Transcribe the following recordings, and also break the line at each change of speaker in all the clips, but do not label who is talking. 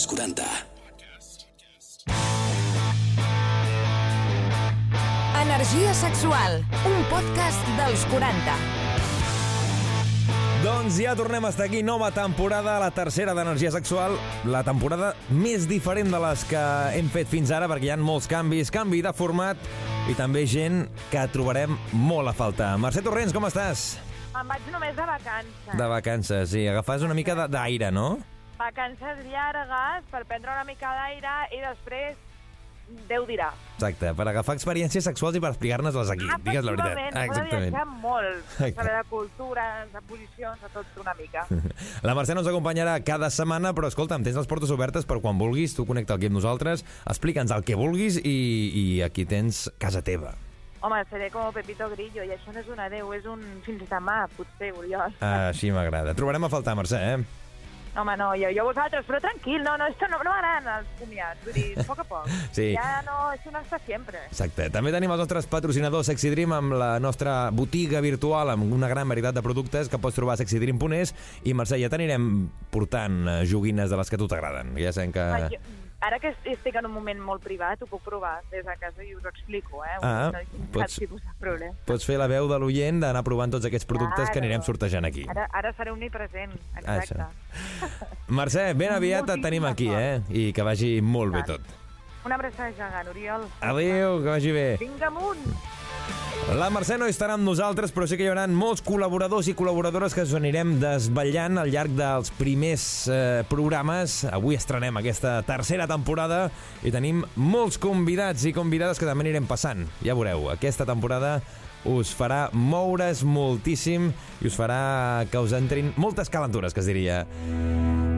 als 40.
Energia sexual, un podcast dels 40.
Doncs ja tornem a estar aquí, nova temporada, la tercera d'Energia Sexual, la temporada més diferent de les que hem fet fins ara, perquè hi ha molts canvis, canvi de format i també gent que trobarem molt a faltar. Mercè Torrents, com estàs?
Me'n vaig només de vacances.
De vacances, sí. Agafes una mica d'aire, no?
Vacances llargues per prendre una mica d'aire i després Déu dirà.
Exacte, per agafar experiències sexuals i per explicar-nos-les aquí. Digues la veritat.
S'ha de viatjar molt.
Exacte.
Saber de cultures, de posicions, de tot una mica.
La Mercè no ens acompanyarà cada setmana, però escolta'm, tens les portes obertes per quan vulguis, tu connecta aquí amb nosaltres, explica'ns el que vulguis i, i aquí tens casa teva.
Home, seré com Pepito Grillo, i això no és un adeu, és un fins demà, potser, Oriol.
Així m'agrada. Trobarem a faltar, Mercè, eh?
Home, no, jo, jo vosaltres, però tranquil, no, no, esto no, no m'agraden els comiats, vull dir, a poc a poc.
Sí.
Ja no, això no està sempre.
Exacte. També tenim els nostres patrocinadors Sexy Dream amb la nostra botiga virtual amb una gran varietat de productes que pots trobar a sexydream.es i Mercè, ja t'anirem portant eh, joguines de les que a tu t'agraden. Ja sabem que...
Ah, jo, ara que estic en un moment molt privat, ho puc provar des de casa i us ho explico, eh?
Ah,
no
pots-
problema.
Pots fer la veu de l'oient d'anar provant tots aquests productes que
Claro.
anirem sortejant aquí.
Ara, ara seré omnipresent, exacte.
Mercè, ben aviat et tenim aquí, eh? I que vagi molt bé tot.
Una abraçada gegant, Oriol.
Adéu, que vagi bé.
Vinga amunt!
La Mercè no estarà amb nosaltres, però sí que hi haurà molts col·laboradors i col·laboradores que us anirem desvetllant al llarg dels primers eh, programes. Avui estrenem aquesta tercera temporada i tenim molts convidats i convidades que també anirem passant. Ja veureu, aquesta temporada us farà moure's moltíssim i us farà que us entrin moltes calentures, que es diria.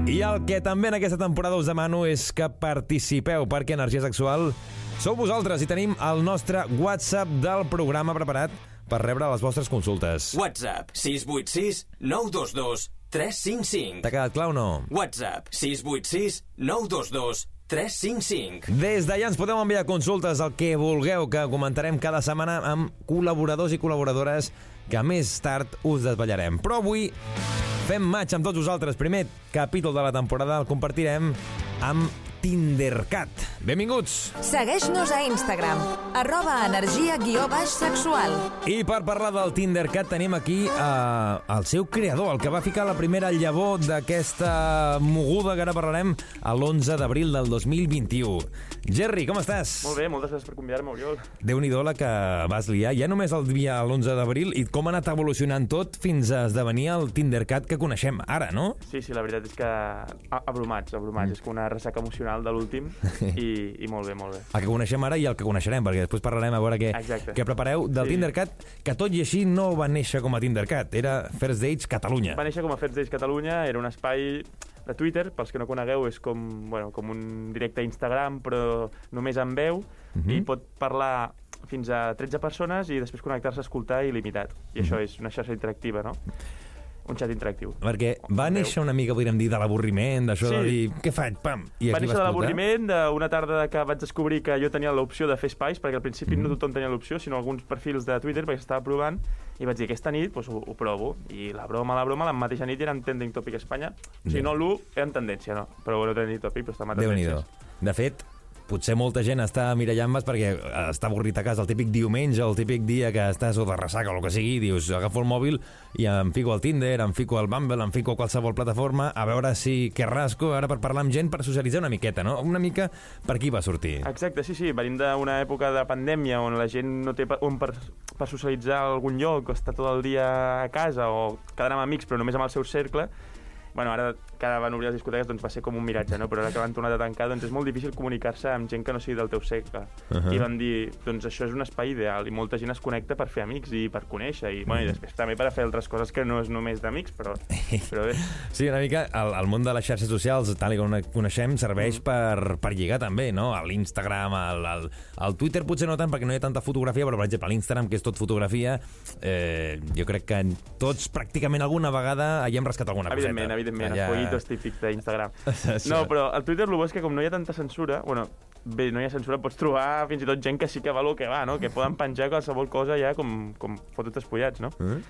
I el que també en aquesta temporada us demano és que participeu, perquè Energia Sexual sou vosaltres i tenim el nostre WhatsApp del programa preparat per rebre les vostres consultes.
WhatsApp 686 922 355.
T'ha quedat clar o no?
WhatsApp 686 922 355.
Des d'allà ens podeu enviar consultes al que vulgueu, que comentarem cada setmana amb col·laboradors i col·laboradores que més tard us desvetllarem. Però avui fem maig amb tots vosaltres. Primer capítol de la temporada el compartirem amb Tindercat. Benvinguts!
Segueix-nos a Instagram, arroba energia guió baix sexual.
I per parlar del Tindercat tenim aquí eh, el seu creador, el que va ficar la primera llavor d'aquesta moguda que ara parlarem a l'11 d'abril del 2021. Jerry, com estàs?
Molt bé, moltes gràcies per convidar-me, Oriol.
Déu-n'hi-do la que vas liar. Ja només el dia l'11 d'abril i com ha anat evolucionant tot fins a esdevenir el Tindercat que coneixem ara, no?
Sí, sí, la veritat és que abrumats, abrumats. Mm. És com una ressaca emocional de l'últim i, i molt bé, molt bé.
El que coneixem ara i el que coneixerem, perquè després parlarem a veure què,
Exacte.
què prepareu del
Sí.
Tindercat, que tot i així no va néixer com a Tindercat, era First Dates Catalunya.
Va néixer com a First Days Catalunya, era un espai de Twitter, pels que no conegueu, és com, bueno, com un directe a Instagram, però només en veu,
Mhm.
i pot parlar fins a 13 persones i després connectar-se a escoltar il·limitat. I això
Mhm.
és una xarxa interactiva, no? Un xat interactiu.
Perquè va néixer una mica, podríem dir, de l'avorriment, d'això
Sí.
de dir, què faig, pam, i
va
aquí
néixer de
va
l'avorriment, d'una tarda que vaig descobrir que jo tenia l'opció de fer espais, perquè al principi
Mhm.
no tothom tenia l'opció, sinó alguns perfils de Twitter, perquè estava provant, i vaig dir, aquesta nit doncs, ho, ho provo. I la broma, la broma, la mateixa nit era en trending topic Espanya. O sigui, no l'1 era en tendència, no. Però bueno, trending topic, però estava en tendències.
De fet, potser molta gent està mirallant-mes perquè eh, està avorrit a casa el típic diumenge el típic dia que estàs o de ressaca o el que sigui, dius, agafo el mòbil i em fico al Tinder, em fico al Bumble, em fico a qualsevol plataforma, a veure si que rasco ara per parlar amb gent, per socialitzar una miqueta, no? Una mica per aquí va sortir.
Exacte, sí, sí. Venim d'una època de pandèmia on la gent no té on per, per socialitzar algun lloc, o està tot el dia a casa, o quedant amb amics, però només amb el seu cercle. Bueno, ara que van obrir les discoteques doncs va ser com un miratge, no? però ara que l'han tornat a tancar doncs és molt difícil comunicar-se amb gent que no sigui del teu segle.
Uh -huh.
I vam dir, doncs això és un espai ideal i molta gent es connecta per fer amics i per conèixer i, bueno, i després també per a fer altres coses que no és només d'amics, però, però bé.
Sí, una mica el, el món de les xarxes socials, tal com coneixem, serveix
Mm.
per, per lligar també, no? A l'Instagram, al, al, al Twitter potser no tant perquè no hi ha tanta fotografia, però per exemple a l'Instagram, que és tot fotografia, eh, jo crec que tots pràcticament alguna vegada hi hem rascat alguna
Evidentment,
coseta.
Evidentment,
Allà-
els pollitos típics d'Instagram. No, però al Twitter el bo és que com no hi ha tanta censura, bueno, bé, no hi ha censura, pots trobar fins i tot gent que sí que va el que va, no? Que poden penjar qualsevol cosa ja com, com fotos despullats, no?
Eh?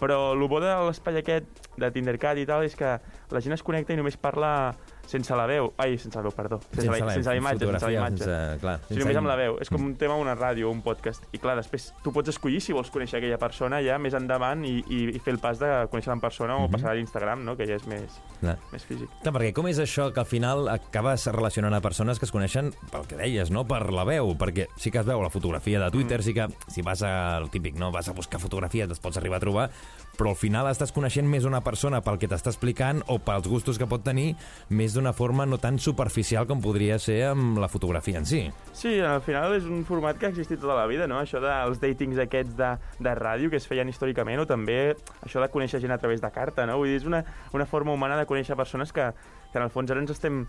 Però el bo de l'espai aquest de Tindercat i tal és que la gent es connecta i només parla sense la veu, ai, sense la veu, perdó, sense, la, sense la imatge, sense la imatge.
Sense, clar,
Si només amb la veu. És com un tema, una ràdio, un podcast. I clar, després tu pots escollir si vols conèixer aquella persona ja més endavant i, i, i fer el pas de conèixer-la en persona o
Mhm.
passar a l'Instagram, no? que ja és més,
Clar.
més físic.
Clar, perquè com és això que al final acabes relacionant a persones que es coneixen pel que deies, no per la veu? Perquè sí que es veu la fotografia de Twitter, sí que si vas al típic, no? vas a buscar fotografies, les pots arribar a trobar, però al final estàs coneixent més una persona pel que t'està explicant o pels gustos que pot tenir, més d'una forma no tan superficial com podria ser amb la fotografia en si.
Sí, al final és un format que ha existit tota la vida, no? Això dels datings aquests de, de ràdio que es feien històricament, o també això de conèixer gent a través de carta, no? Vull dir, és una, una forma humana de conèixer persones que, que en el fons ara ens estem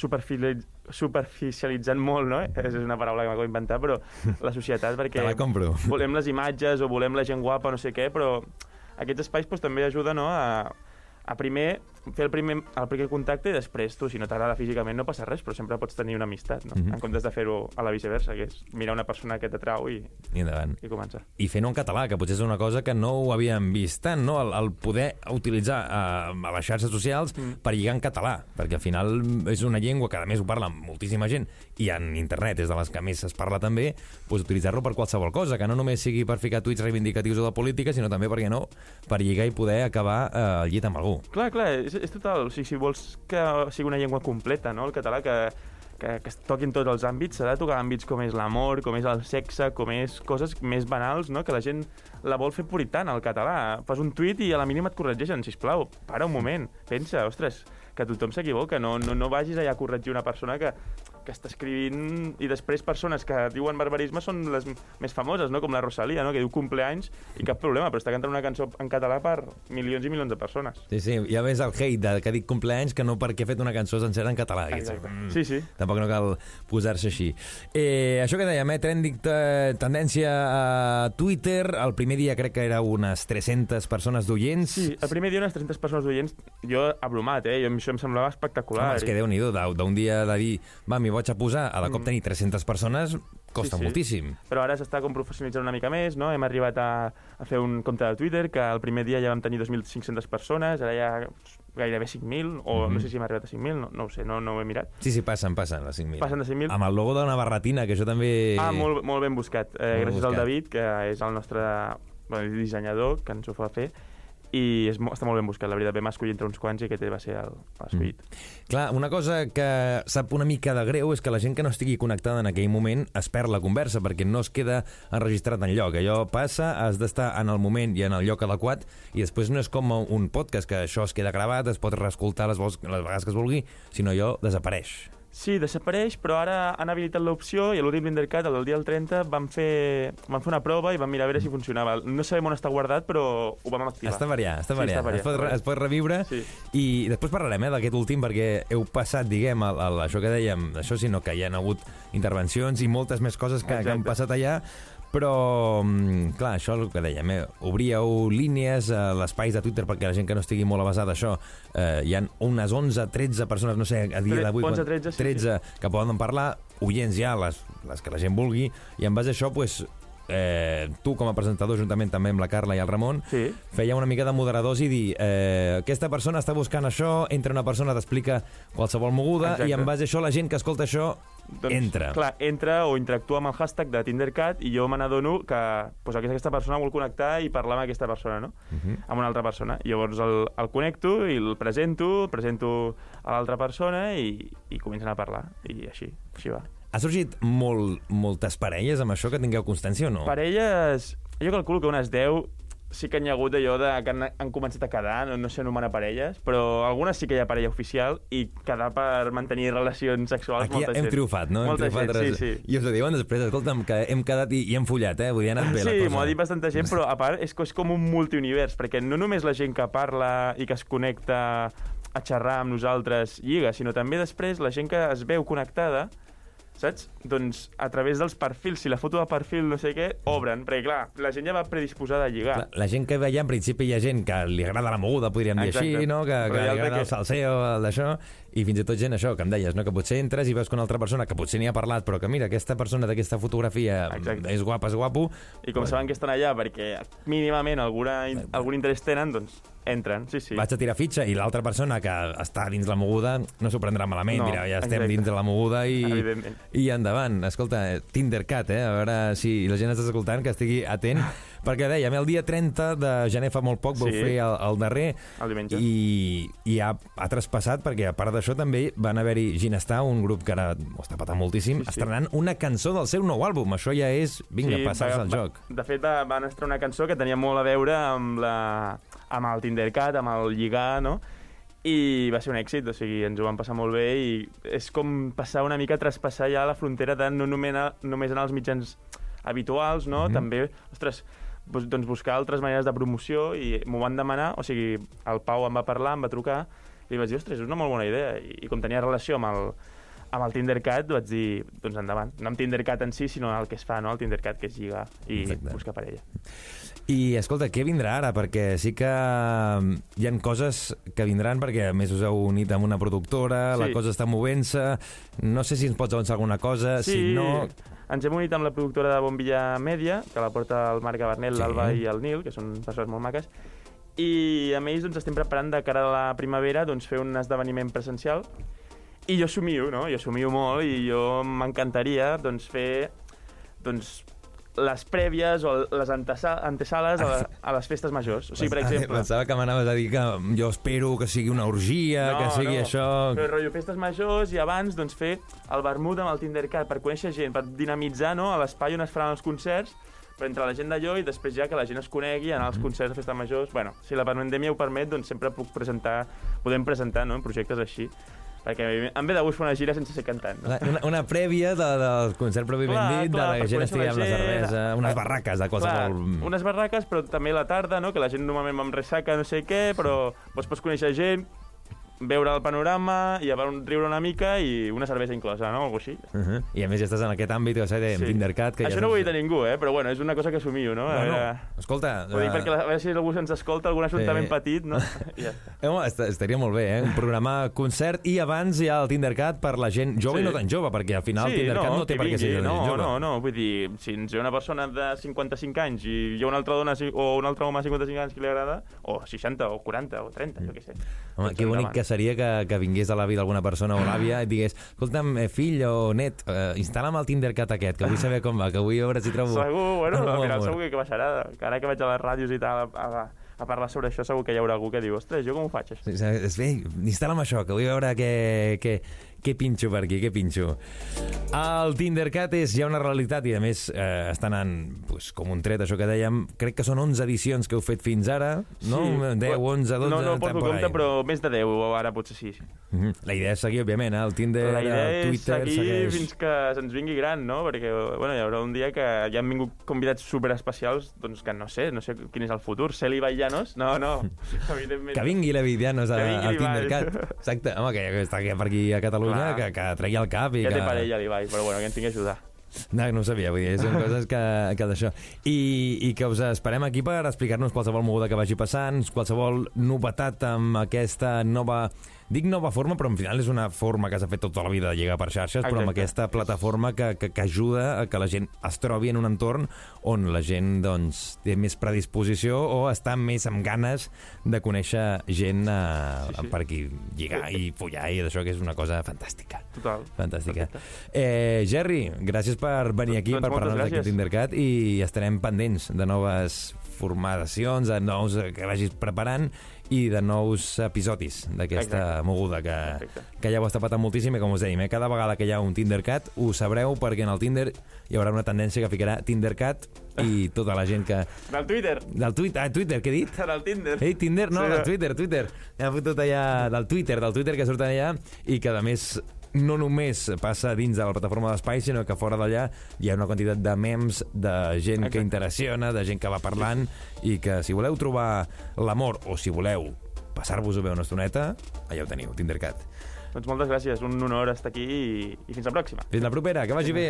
superficialitzant molt, no? És una paraula que m'acabo d'inventar, però la societat, perquè
Te la compro.
volem les imatges o volem la gent guapa, no sé què, però aquests espais doncs, també ajuden no, a, a primer fer el primer, el primer contacte i després tu, si no t'agrada físicament, no passa res, però sempre pots tenir una amistat, no?
Mhm.
En comptes de fer-ho a la viceversa, que és mirar una persona que t'atrau i,
I endavant.
i començar.
i fent-ho en català, que potser és una cosa que no ho havíem vist tant, no? el, el poder utilitzar uh, a les xarxes socials mm. per lligar en català, perquè al final és una llengua que a més ho parla moltíssima gent i en internet és de les que més es parla també, doncs utilitzar-lo per qualsevol cosa, que no només sigui per ficar tuits reivindicatius o de política, sinó també, perquè no, per lligar i poder acabar uh, el llit amb algú.
Clar, clar, és, és total. O sigui, si vols que sigui una llengua completa, no?, el català, que, que, que es toquin tots els àmbits, s'ha de tocar àmbits com és l'amor, com és el sexe, com és coses més banals, no?, que la gent la vol fer puritana, el català. Fas un tuit i a la mínima et corregeixen, sisplau, para un moment, pensa, ostres, que tothom s'equivoca, no, no, no vagis allà a corregir una persona que, que està escrivint i després persones que diuen barbarisme són les més famoses, no? com la Rosalia, no? que diu cumpleanys i cap problema, però està cantant una cançó en català per milions i milions de persones.
Sí, sí, ja ves el hate de, que dic compleanys que no perquè he fet una cançó sencera en català.
Exacte.
Mm.
Sí, sí.
Tampoc no cal posar-se així. Eh, això que dèiem, eh, trending te- tendència a Twitter, el primer dia crec que era unes 300 persones d'oients.
Sí, el primer dia unes 300 persones d'oients, jo abrumat, eh? Jo, això em semblava espectacular.
Home, és que Déu-n'hi-do, d'un d'un dia de dir, va, m'hi vaig a posar, a de cop tenir 300 persones, costa
Mm. Sí, sí.
moltíssim.
Però ara s'està com professionalitzant una mica més, no? Hem arribat a, a fer un compte de Twitter, que el primer dia ja vam tenir 2.500 persones, ara ja gairebé 5.000, o
Mhm.
no sé si hem arribat a 5.000, no, no ho sé, no, no ho he mirat.
Sí, sí, passen, passen, les 5.000.
Passen de 5.000.
Amb el logo d'una barretina, que això també...
Ah, molt, molt ben buscat. Eh,
Molt
gràcies
buscat.
al David, que és el nostre bueno, dissenyador, que ens ho fa fer, i és, està molt ben buscat, la veritat. Vam escollir entre uns quants i aquest va ser l'escollit.
Mm. Clar, una cosa que sap una mica de greu és que la gent que no estigui connectada en aquell moment es perd la conversa perquè no es queda enregistrat en lloc. Allò passa, has d'estar en el moment i en el lloc adequat i després no és com un podcast que això es queda gravat, es pot reescoltar les, les vegades que es vulgui, sinó allò desapareix.
Sí, desapareix, però ara han habilitat l'opció i a l'últim Blendercat, el del dia del 30, vam fer, vam fer una prova i vam mirar a veure si funcionava. No sabem on està guardat, però ho vam activar.
Està variat, està
Sí,
variat.
està variat,
es, pot, es pot reviure
Sí.
i després parlarem eh, d'aquest últim perquè heu passat, diguem, el, el, això que dèiem, això sinó que hi ha hagut intervencions i moltes més coses que, que han passat allà però, mm, clar, això és el que dèiem, eh? obríeu línies a l'espais de Twitter perquè la gent que no estigui molt avasada això, eh, hi ha unes 11, 13 persones, no sé, a dia d'avui...
11,
quan-
13, sí,
13 que poden parlar, oients ja, les, les que la gent vulgui, i en base a això, pues, eh, tu com a presentador, juntament també amb la Carla i el Ramon,
Sí.
feia una mica de moderadors i dir eh, aquesta persona està buscant això, entra una persona, t'explica qualsevol moguda
Exacte.
i en base a això la gent que escolta això
Doncs,
entra.
Clar, entra o interactua amb el hashtag de TinderCat i jo me n'adono que pues, aquesta, aquesta persona vol connectar i parlar amb aquesta persona, no?
Uh -huh.
Amb una altra persona. Llavors el, el connecto i el presento, el presento a l'altra persona i, i comencen a parlar. I així, així va.
Ha sorgit molt, moltes parelles amb això que tingueu constància o no?
Parelles, jo calculo que unes 10 sí que n'hi ha hagut allò de que han, han començat a quedar, no, no s'anomena parelles, però algunes sí que hi ha parella oficial i quedar per mantenir relacions sexuals
Aquí
molta
hem
gent.
triomfat, no? Hem
Molta
triomfat
gent,
res-
sí, sí.
I us ho diuen després, escolta'm, que hem quedat i, i hem follat, eh? Vull dir, ha anat bé la
Sí,
cosa.
m'ho ha dit bastanta gent, però a part és, és com un multiunivers, perquè no només la gent que parla i que es connecta a xerrar amb nosaltres lliga, sinó també després la gent que es veu connectada, saps? Doncs a través dels perfils, si la foto de perfil no sé què, obren, perquè clar, la gent ja va predisposada a lligar.
La, la gent que veia, en principi, hi ha gent que li agrada la moguda, podríem dir
Exacte.
així, no? que, que li agrada el
que-
salseo, el d'això, i fins i tot gent, això, que em deies, no? que potser entres i veus que una altra persona, que potser n'hi ha parlat, però que mira, aquesta persona d'aquesta fotografia
Exacte.
és guapa, és guapo,
I com saben que estan allà perquè mínimament alguna, algun interès tenen, doncs entren, sí, sí.
vaig a tirar fitxa i l'altra persona que està dins la moguda no s'ho prendrà malament,
No,
dirà, ja estem
exacte.
dins de la moguda i, i endavant. Escolta, Tindercat, eh? a veure si la gent està escoltant, que estigui atent, perquè dèiem, el dia 30 de gener fa molt poc vau
Sí.
fer el, el darrer
El diumenge.
i, i ha, ha traspassat, perquè a part d'això també van haver-hi Ginestar, un grup que ara ho està patant moltíssim,
Sí, sí.
estrenant una cançó del seu nou àlbum. Això ja és, vinga, sí, passar-se al joc.
De fet, va, van estrenar una cançó que tenia molt a veure amb, la, amb el Tindercat, amb el lligar, no? I va ser un èxit, o sigui, ens ho vam passar molt bé i és com passar una mica, traspassar ja la frontera de no només, només anar als mitjans habituals, no?
Mhm.
També, ostres, doncs, doncs buscar altres maneres de promoció i m'ho van demanar, o sigui, el Pau em va parlar, em va trucar, i li vaig dir, ostres, és una molt bona idea. I, i com tenia relació amb el, amb el Tindercat, vaig dir, doncs endavant. No amb Tindercat en si, sinó el que es fa, no? El Tindercat, que és lligar i
Exacte.
buscar parella.
I, escolta, què vindrà ara? Perquè sí que mm, hi han coses que vindran, perquè a més us heu unit amb una productora,
Sí.
la cosa està movent-se... No sé si ens pots avançar alguna cosa, si no...
ens hem unit amb la productora de Bombilla Mèdia, que la porta el Marc Gabernet,
Sí.
l'Alba i el Nil, que són persones molt maques, i amb ells doncs, estem preparant de cara a la primavera doncs, fer un esdeveniment presencial i jo somio, no? Jo somio molt i jo m'encantaria doncs, fer doncs, les prèvies o les antesa- antesales a, la, a les festes majors. O sigui, per exemple...
Pensava que m'anaves a dir que jo espero que sigui una orgia, que sigui això...
Però rotllo festes majors i abans doncs, fer el vermut amb el Tindercat per conèixer gent, per dinamitzar no, a l'espai on es faran els concerts, per entre la gent d'allò i després ja que la gent es conegui, anar als
Mhm.
concerts de festes majors... Bueno, si la pandèmia ho permet, doncs sempre puc presentar, podem presentar no, projectes així. Perquè em ve de gust fer una gira sense ser cantant. No?
Una, una prèvia de, del concert pròpiament
Clar,
dit,
clar,
de la gent estigui
la
amb la
gent.
cervesa, unes barraques de qualsevol...
Clar, unes barraques, però també la tarda, no? que la gent normalment va amb ressaca, no sé què, però doncs pots conèixer gent, veure el panorama i llavors riure una mica i una cervesa inclosa, no? Algo així.
Uh -huh. I a més ja estàs en aquest àmbit, o sigui, en
Sí.
Tindercat... Que
Això
ja
no ho he dit a ningú, eh? però bueno, és una cosa que assumio, no? A
Bueno,
veure...
escolta...
Ho dic
eh,
perquè a veure si algú se'ns escolta, algun ajuntament
Sí.
petit, no? Ja.
Eh, home, est estaria molt bé, eh? Un programa concert i abans hi ha el Tindercat per la gent jove
Sí.
i no tan jove, perquè al final el Tindercat no, té
que
per què ser
no,
jove.
no, no, vull dir, si ens ve una persona de 55 anys i hi ha una altra dona o un altre home de 55 anys que li agrada, o 60, o 40, o 30, jo què sé.
Home, que bonic que seria que, que vingués a l'avi d'alguna persona o l'àvia i et digués, escolta'm, eh, fill o net, eh, instal·la'm el Tindercat aquest, que vull saber com va, que vull veure si trobo...
Segur, bueno, al final
amor.
segur que. Que ara que vaig a les ràdios i tal a, a, a parlar sobre això, segur que hi haurà algú que diu, ostres, jo com ho faig, això?
Sí, és bé, instal·la'm això, que vull veure què, què, què pinxo per aquí, què pinxo. El Tindercat és ja una realitat i, a més, eh, està anant pues, com un tret, això que dèiem. Crec que són 11 edicions que heu fet fins ara, no? 10, 11, 12...
No, no porto
por
compte, però més de 10, ara potser sí. sí.
Mhm. La idea és seguir, òbviament, eh? el Tinder,
La idea
el
és
Twitter...
seguir
segueix...
fins que se'ns vingui gran, no? Perquè bueno, hi haurà un dia que ja han vingut convidats superespecials, doncs que no sé, no sé quin és el futur. Celi Baillanos? No, no.
Que vingui la a,
vingui
al. Tindercat. Exacte, home, que, que està aquí per aquí a Catalunya,
Clar.
que, que tregui el cap i
Ja
que...
té parella l'Ibai, però bueno, que ens tingui a ajudar.
No, no ho sabia, vull dir, són coses que, que d'això. I, I que us esperem aquí per explicar-nos qualsevol moguda que vagi passant, qualsevol novetat amb aquesta nova... Dic nova forma, però al final és una forma que s'ha fet tota la vida de lligar per xarxes, però amb
Exacte.
aquesta plataforma que, que, que ajuda a que la gent es trobi en un entorn on la gent doncs, té més predisposició o està més amb ganes de conèixer gent eh,
Sí, sí.
per aquí lligar i follar i d'això que és una cosa fantàstica.
Total.
Fantàstica. Eh, Jerry, gràcies per venir aquí,
Doncs
per parlar-nos d'aquest. Tindercat i estarem pendents de noves formacions, de nous que vagis preparant i de nous episodis d'aquesta moguda que,
Perfecte.
que ja ho està patant moltíssim i com us dèiem, eh, cada vegada que hi ha un Tindercat ho sabreu perquè en el Tinder hi haurà una tendència que ficarà Tindercat i tota la gent que...
Del Twitter.
Del Twitter, ah, Twitter, què he dit?
Del Tinder.
Ei, Tinder, no,
Sí.
del Twitter, Twitter. Ha fotut allà del Twitter, del Twitter que surt allà i que, a més, no només passa dins de la plataforma d'espai, sinó que fora d'allà hi ha una quantitat de memes, de gent que
Exacte.
interacciona, de gent que va parlant, i que si voleu trobar l'amor o si voleu passar-vos-ho bé una estoneta, allà ho teniu, Tindercat.
Doncs moltes gràcies, un honor estar aquí i, i fins la pròxima.
Fins la propera, que vagi bé!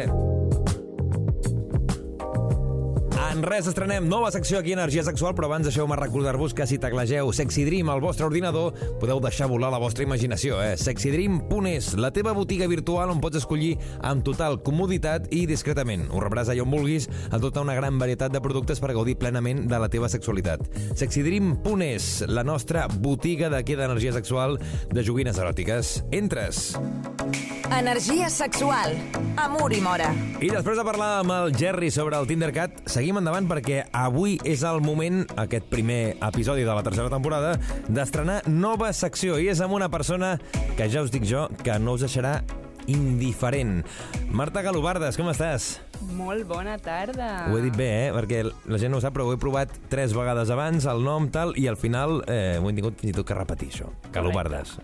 Res estrenem nova secció aquí a Energia Sexual, però abans deixeu-me recordar-vos que si teclegeu Sexy Dream al vostre ordinador, podeu deixar volar la vostra imaginació, eh? sexydream.es, la teva botiga virtual on pots escollir amb total comoditat i discretament. Ho rebràs allà on vulguis a tota una gran varietat de productes per gaudir plenament de la teva sexualitat. sexydream.es, la nostra botiga d'aquí d'energia sexual de joguines eròtiques. Entres!
Energia sexual. Amor i mora.
I després de parlar amb el Jerry sobre el Tindercat, seguim endavant perquè avui és el moment, aquest primer episodi de la tercera temporada, d'estrenar nova secció. I és amb una persona que ja us dic jo que no us deixarà indiferent. Marta Galobardes, com estàs?
Molt bona tarda.
Ho he dit bé, eh? Perquè la gent no ho sap, però ho he provat tres vegades abans, el nom, tal, i al final eh, ho he tingut fins i tot que repetir, això. Galobardes.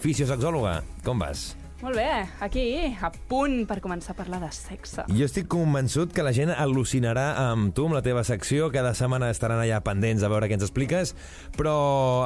Fisiosexòloga, com vas?
Molt bé, aquí, a punt per començar a parlar de sexe.
Jo estic convençut que la gent al·lucinarà amb tu, amb la teva secció. Cada setmana estaran allà pendents a veure què ens expliques. Però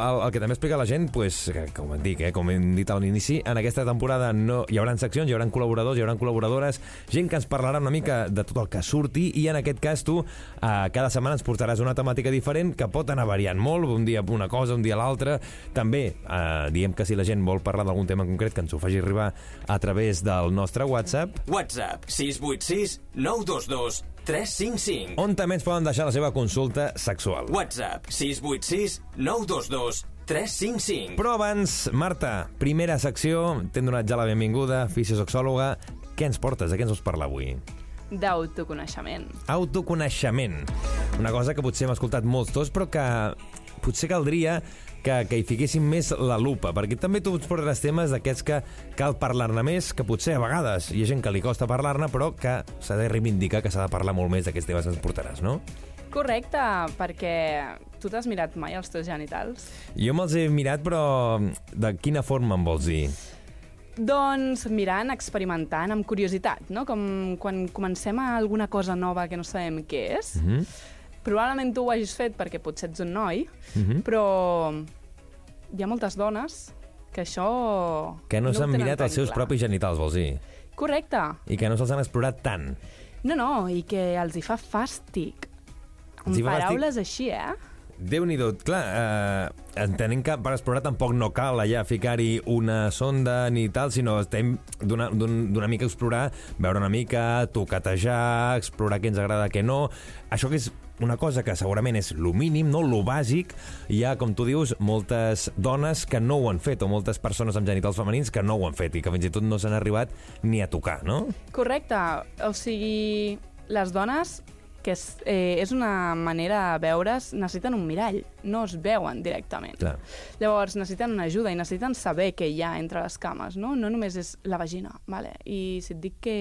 el, el que també explica la gent, pues, com et dic, eh, com hem dit a l'inici, en aquesta temporada no, hi haurà seccions, hi haurà col·laboradors, hi haurà col·laboradores, gent que ens parlarà una mica de tot el que surti i en aquest cas tu eh, cada setmana ens portaràs una temàtica diferent que pot anar variant molt, un dia una cosa, un dia l'altra. També eh, diem que si la gent vol parlar d'algun tema concret que ens ho faci arribar a través del nostre WhatsApp
WhatsApp 686 922 355.
on també ens poden deixar la seva consulta sexual.
WhatsApp 686 922 355.
Però abans, Marta, primera secció, t'hem donat ja la benvinguda, fisiosexòloga. Què ens portes? De què ens vols parlar avui?
D'autoconeixement.
Autoconeixement. Una cosa que potser hem escoltat molts tots, però que potser caldria que, que hi fiquéssim més la lupa, perquè també tu ens portaràs temes d'aquests que cal parlar-ne més, que potser a vegades hi ha gent que li costa parlar-ne, però que s'ha de reivindicar que s'ha de parlar molt més d'aquests temes que ens portaràs, no?
Correcte, perquè tu t'has mirat mai els teus genitals?
Jo me'ls he mirat, però de quina forma em vols dir?
Doncs mirant, experimentant, amb curiositat, no? Com quan comencem a alguna cosa nova que no sabem què és.
Mm -hmm.
Probablement tu ho hagis fet perquè potser ets un noi,
Mm -hmm.
però hi ha moltes dones que això...
Que no,
ho
s'han mirat els seus
clar.
propis genitals, vols dir?
Correcte.
I que no se'ls han explorat tant.
No, no, i que els hi fa fàstic.
Els
Amb
fa fàstic?
paraules així, eh?
déu nhi clar, eh, entenem que per explorar tampoc no cal allà ficar-hi una sonda ni tal, sinó estem d'una d'un- d'una mica explorar, veure una mica, toquetejar, explorar què ens agrada, què no. Això que és una cosa que segurament és lo mínim, no lo bàsic, hi ha, com tu dius, moltes dones que no ho han fet, o moltes persones amb genitals femenins que no ho han fet i que fins i tot no s'han arribat ni a tocar, no?
Correcte. O sigui, les dones que és, eh, és una manera de veure's, necessiten un mirall, no es veuen directament.
Clar.
Llavors necessiten una ajuda i necessiten saber què hi ha entre les cames, no? No només és la vagina, vale? I si et dic que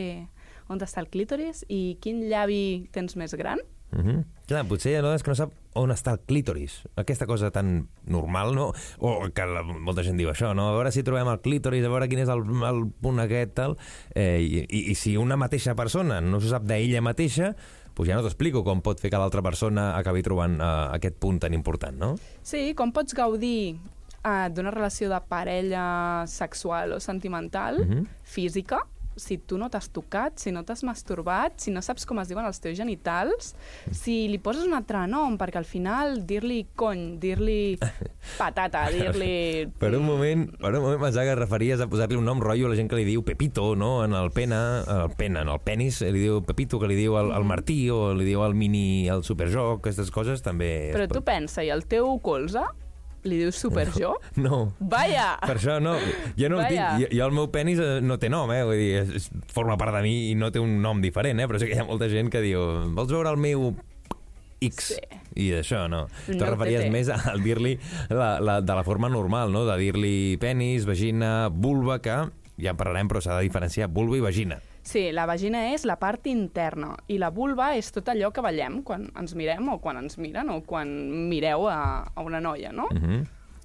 on està el clítoris i quin llavi tens més gran,
Uh -huh. Clar, potser hi ha dones que no sap on està el clítoris. Aquesta cosa tan normal, no? O que la, molta gent diu això, no? A veure si trobem el clítoris, a veure quin és el, el punt aquest, tal. Eh, i, i, I si una mateixa persona no se sap d'ella mateixa, doncs ja no t'explico com pot fer que l'altra persona acabi trobant eh, aquest punt tan important, no?
Sí, com pots gaudir uh, d'una relació de parella sexual o sentimental,
Mhm.
física, si tu no t'has tocat, si no t'has masturbat, si no saps com es diuen els teus genitals, si li poses un altre nom, perquè al final dir-li cony, dir-li patata, dir-li...
Per un moment, per un moment pensava que referies a posar-li un nom rotllo a la gent que li diu Pepito, no? En el pena, el pena, en el penis, li diu Pepito, que li diu el, el Martí, o li diu el mini, el superjoc, aquestes coses també...
Però
pot-
tu pensa, i el teu colze li dius superjo?
No.
Vaya!
Per això no, jo no tinc.
Vaja.
Jo, jo el meu penis eh, no té nom, eh? Vull dir, és, és, forma part de mi i no té un nom diferent, eh? Però sí que hi ha molta gent que diu, vols veure el meu X?
Sí.
I d'això, no. Tu
meu
referies més al dir-li la, la, de la forma normal, no? De dir-li penis, vagina, vulva, que ja en parlarem, però s'ha de diferenciar vulva i vagina.
Sí, la vagina és la part interna i la vulva és tot allò que veiem quan ens mirem o quan ens miren o quan mireu a, a una noia, no?
Uh -huh.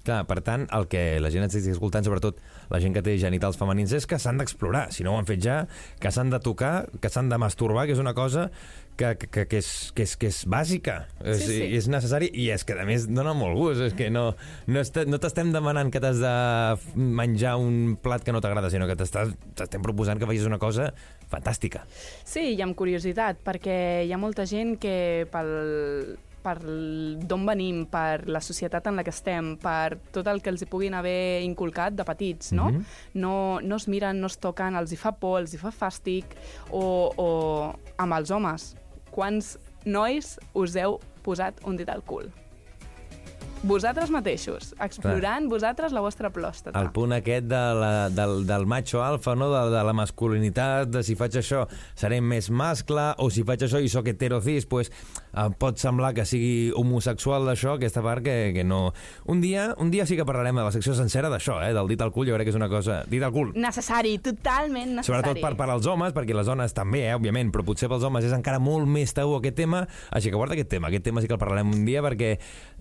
Clar, per tant, el que la gent ens estigui escoltant, sobretot la gent que té genitals femenins, és que s'han d'explorar. Si no ho han fet ja, que s'han de tocar, que s'han de masturbar, que és una cosa que, que, que, és, que, és, que és bàsica. és,
sí.
és necessari i és que, a més, dona molt gust. És que no, no, est no t'estem demanant que t'has de menjar un plat que no t'agrada, sinó que t'estem proposant que facis una cosa fantàstica.
Sí, i amb curiositat, perquè hi ha molta gent que pel, per d'on venim, per la societat en la que estem, per tot el que els hi puguin haver inculcat de petits, no?
Mhm.
no, no es miren, no es toquen, els hi fa por, els hi fa fàstic, o, o amb els homes. Quants nois us heu posat un dit al cul? Vosaltres mateixos, explorant vosaltres la vostra plòstata.
El punt aquest de la, del, del macho alfa, no? de, de la masculinitat, de si faig això seré més mascle, o si faig això i sóc heterocis, pues, eh, pot semblar que sigui homosexual d'això, aquesta part que, que no... Un dia, un dia sí que parlarem de la secció sencera d'això, eh? del dit al cul, jo crec que és una cosa... Dit al cul,
Necessari, totalment necessari.
Sobretot per, per als homes, perquè les dones també, eh, òbviament, però potser pels homes és encara molt més tabú aquest tema, així que guarda aquest tema, aquest tema sí que el parlarem un dia, perquè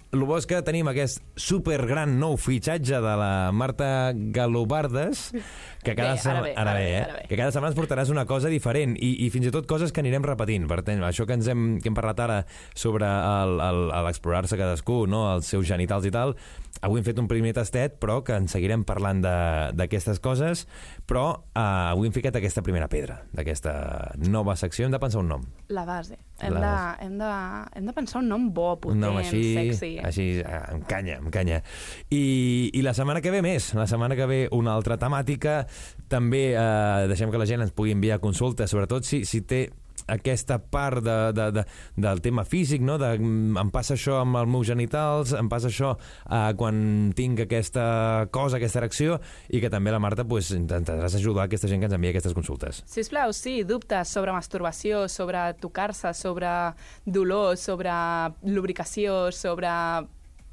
el bo és que tenim aquest supergran nou fitxatge de la Marta Galobardes, que cada,
Bé, ara bé,
ara bé, eh?
ara bé.
que cada setmana ens portaràs una cosa diferent i, i fins i tot coses que anirem repetint. Per tant, això que ens hem, que hem parlat ara sobre l'explorar-se cadascú, no? els seus genitals i tal, avui hem fet un primer tastet, però que en seguirem parlant de- d'aquestes coses, però eh, avui hem ficat aquesta primera pedra d'aquesta nova secció. Hem de pensar un nom.
La base. Hem,
La
de, hem, de, hem de pensar un nom bo, potent,
un nom així,
sexy.
així amb canya, amb canya. I, I la setmana que ve més, la setmana que ve una altra temàtica, també eh, deixem que la gent ens pugui enviar consultes, sobretot si, si té aquesta part de, de, de, del tema físic, no? de, mm, em passa això amb els meus genitals, em passa això eh, quan tinc aquesta cosa, aquesta erecció, i que també la Marta pues, intentaràs ajudar aquesta gent que ens envia aquestes consultes.
Sisplau, sí, dubtes sobre masturbació, sobre tocar-se, sobre dolor, sobre lubricació, sobre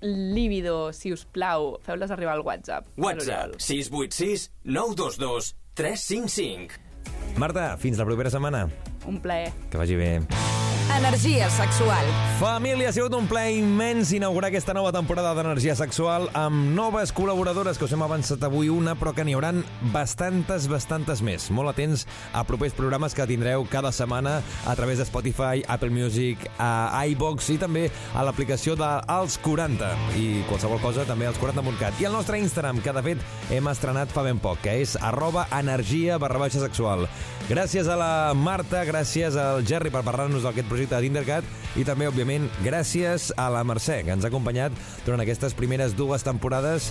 líbido, si us plau, feu-les arribar al WhatsApp.
WhatsApp
l'Oriol.
686 922 355.
Marta, fins la propera setmana.
Un plaer.
Que vagi bé.
Energia sexual.
Família, ha sigut un plaer immens inaugurar aquesta nova temporada d'Energia Sexual amb noves col·laboradores, que us hem avançat avui una, però que n'hi hauran bastantes, bastantes més. Molt atents a propers programes que tindreu cada setmana a través de Spotify, Apple Music, a iVox i també a l'aplicació dels 40. I qualsevol cosa també als 40.cat. I el nostre Instagram, que de fet hem estrenat fa ben poc, que és arroba energia barra baixa sexual. Gràcies a la Marta, gràcies al Jerry per parlar-nos d'aquest projecte de Tindercat i també, òbviament, gràcies a la Mercè, que ens ha acompanyat durant aquestes primeres dues temporades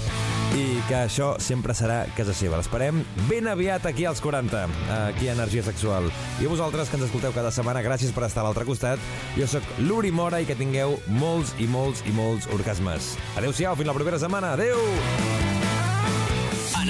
i que això sempre serà casa seva. L'esperem ben aviat aquí als 40, aquí a Energia Sexual. I a vosaltres que ens escolteu cada setmana, gràcies per estar a l'altre costat. Jo sóc l'Uri Mora i que tingueu molts i molts i molts orgasmes. Adéu-siau, fins la propera setmana. Adéu!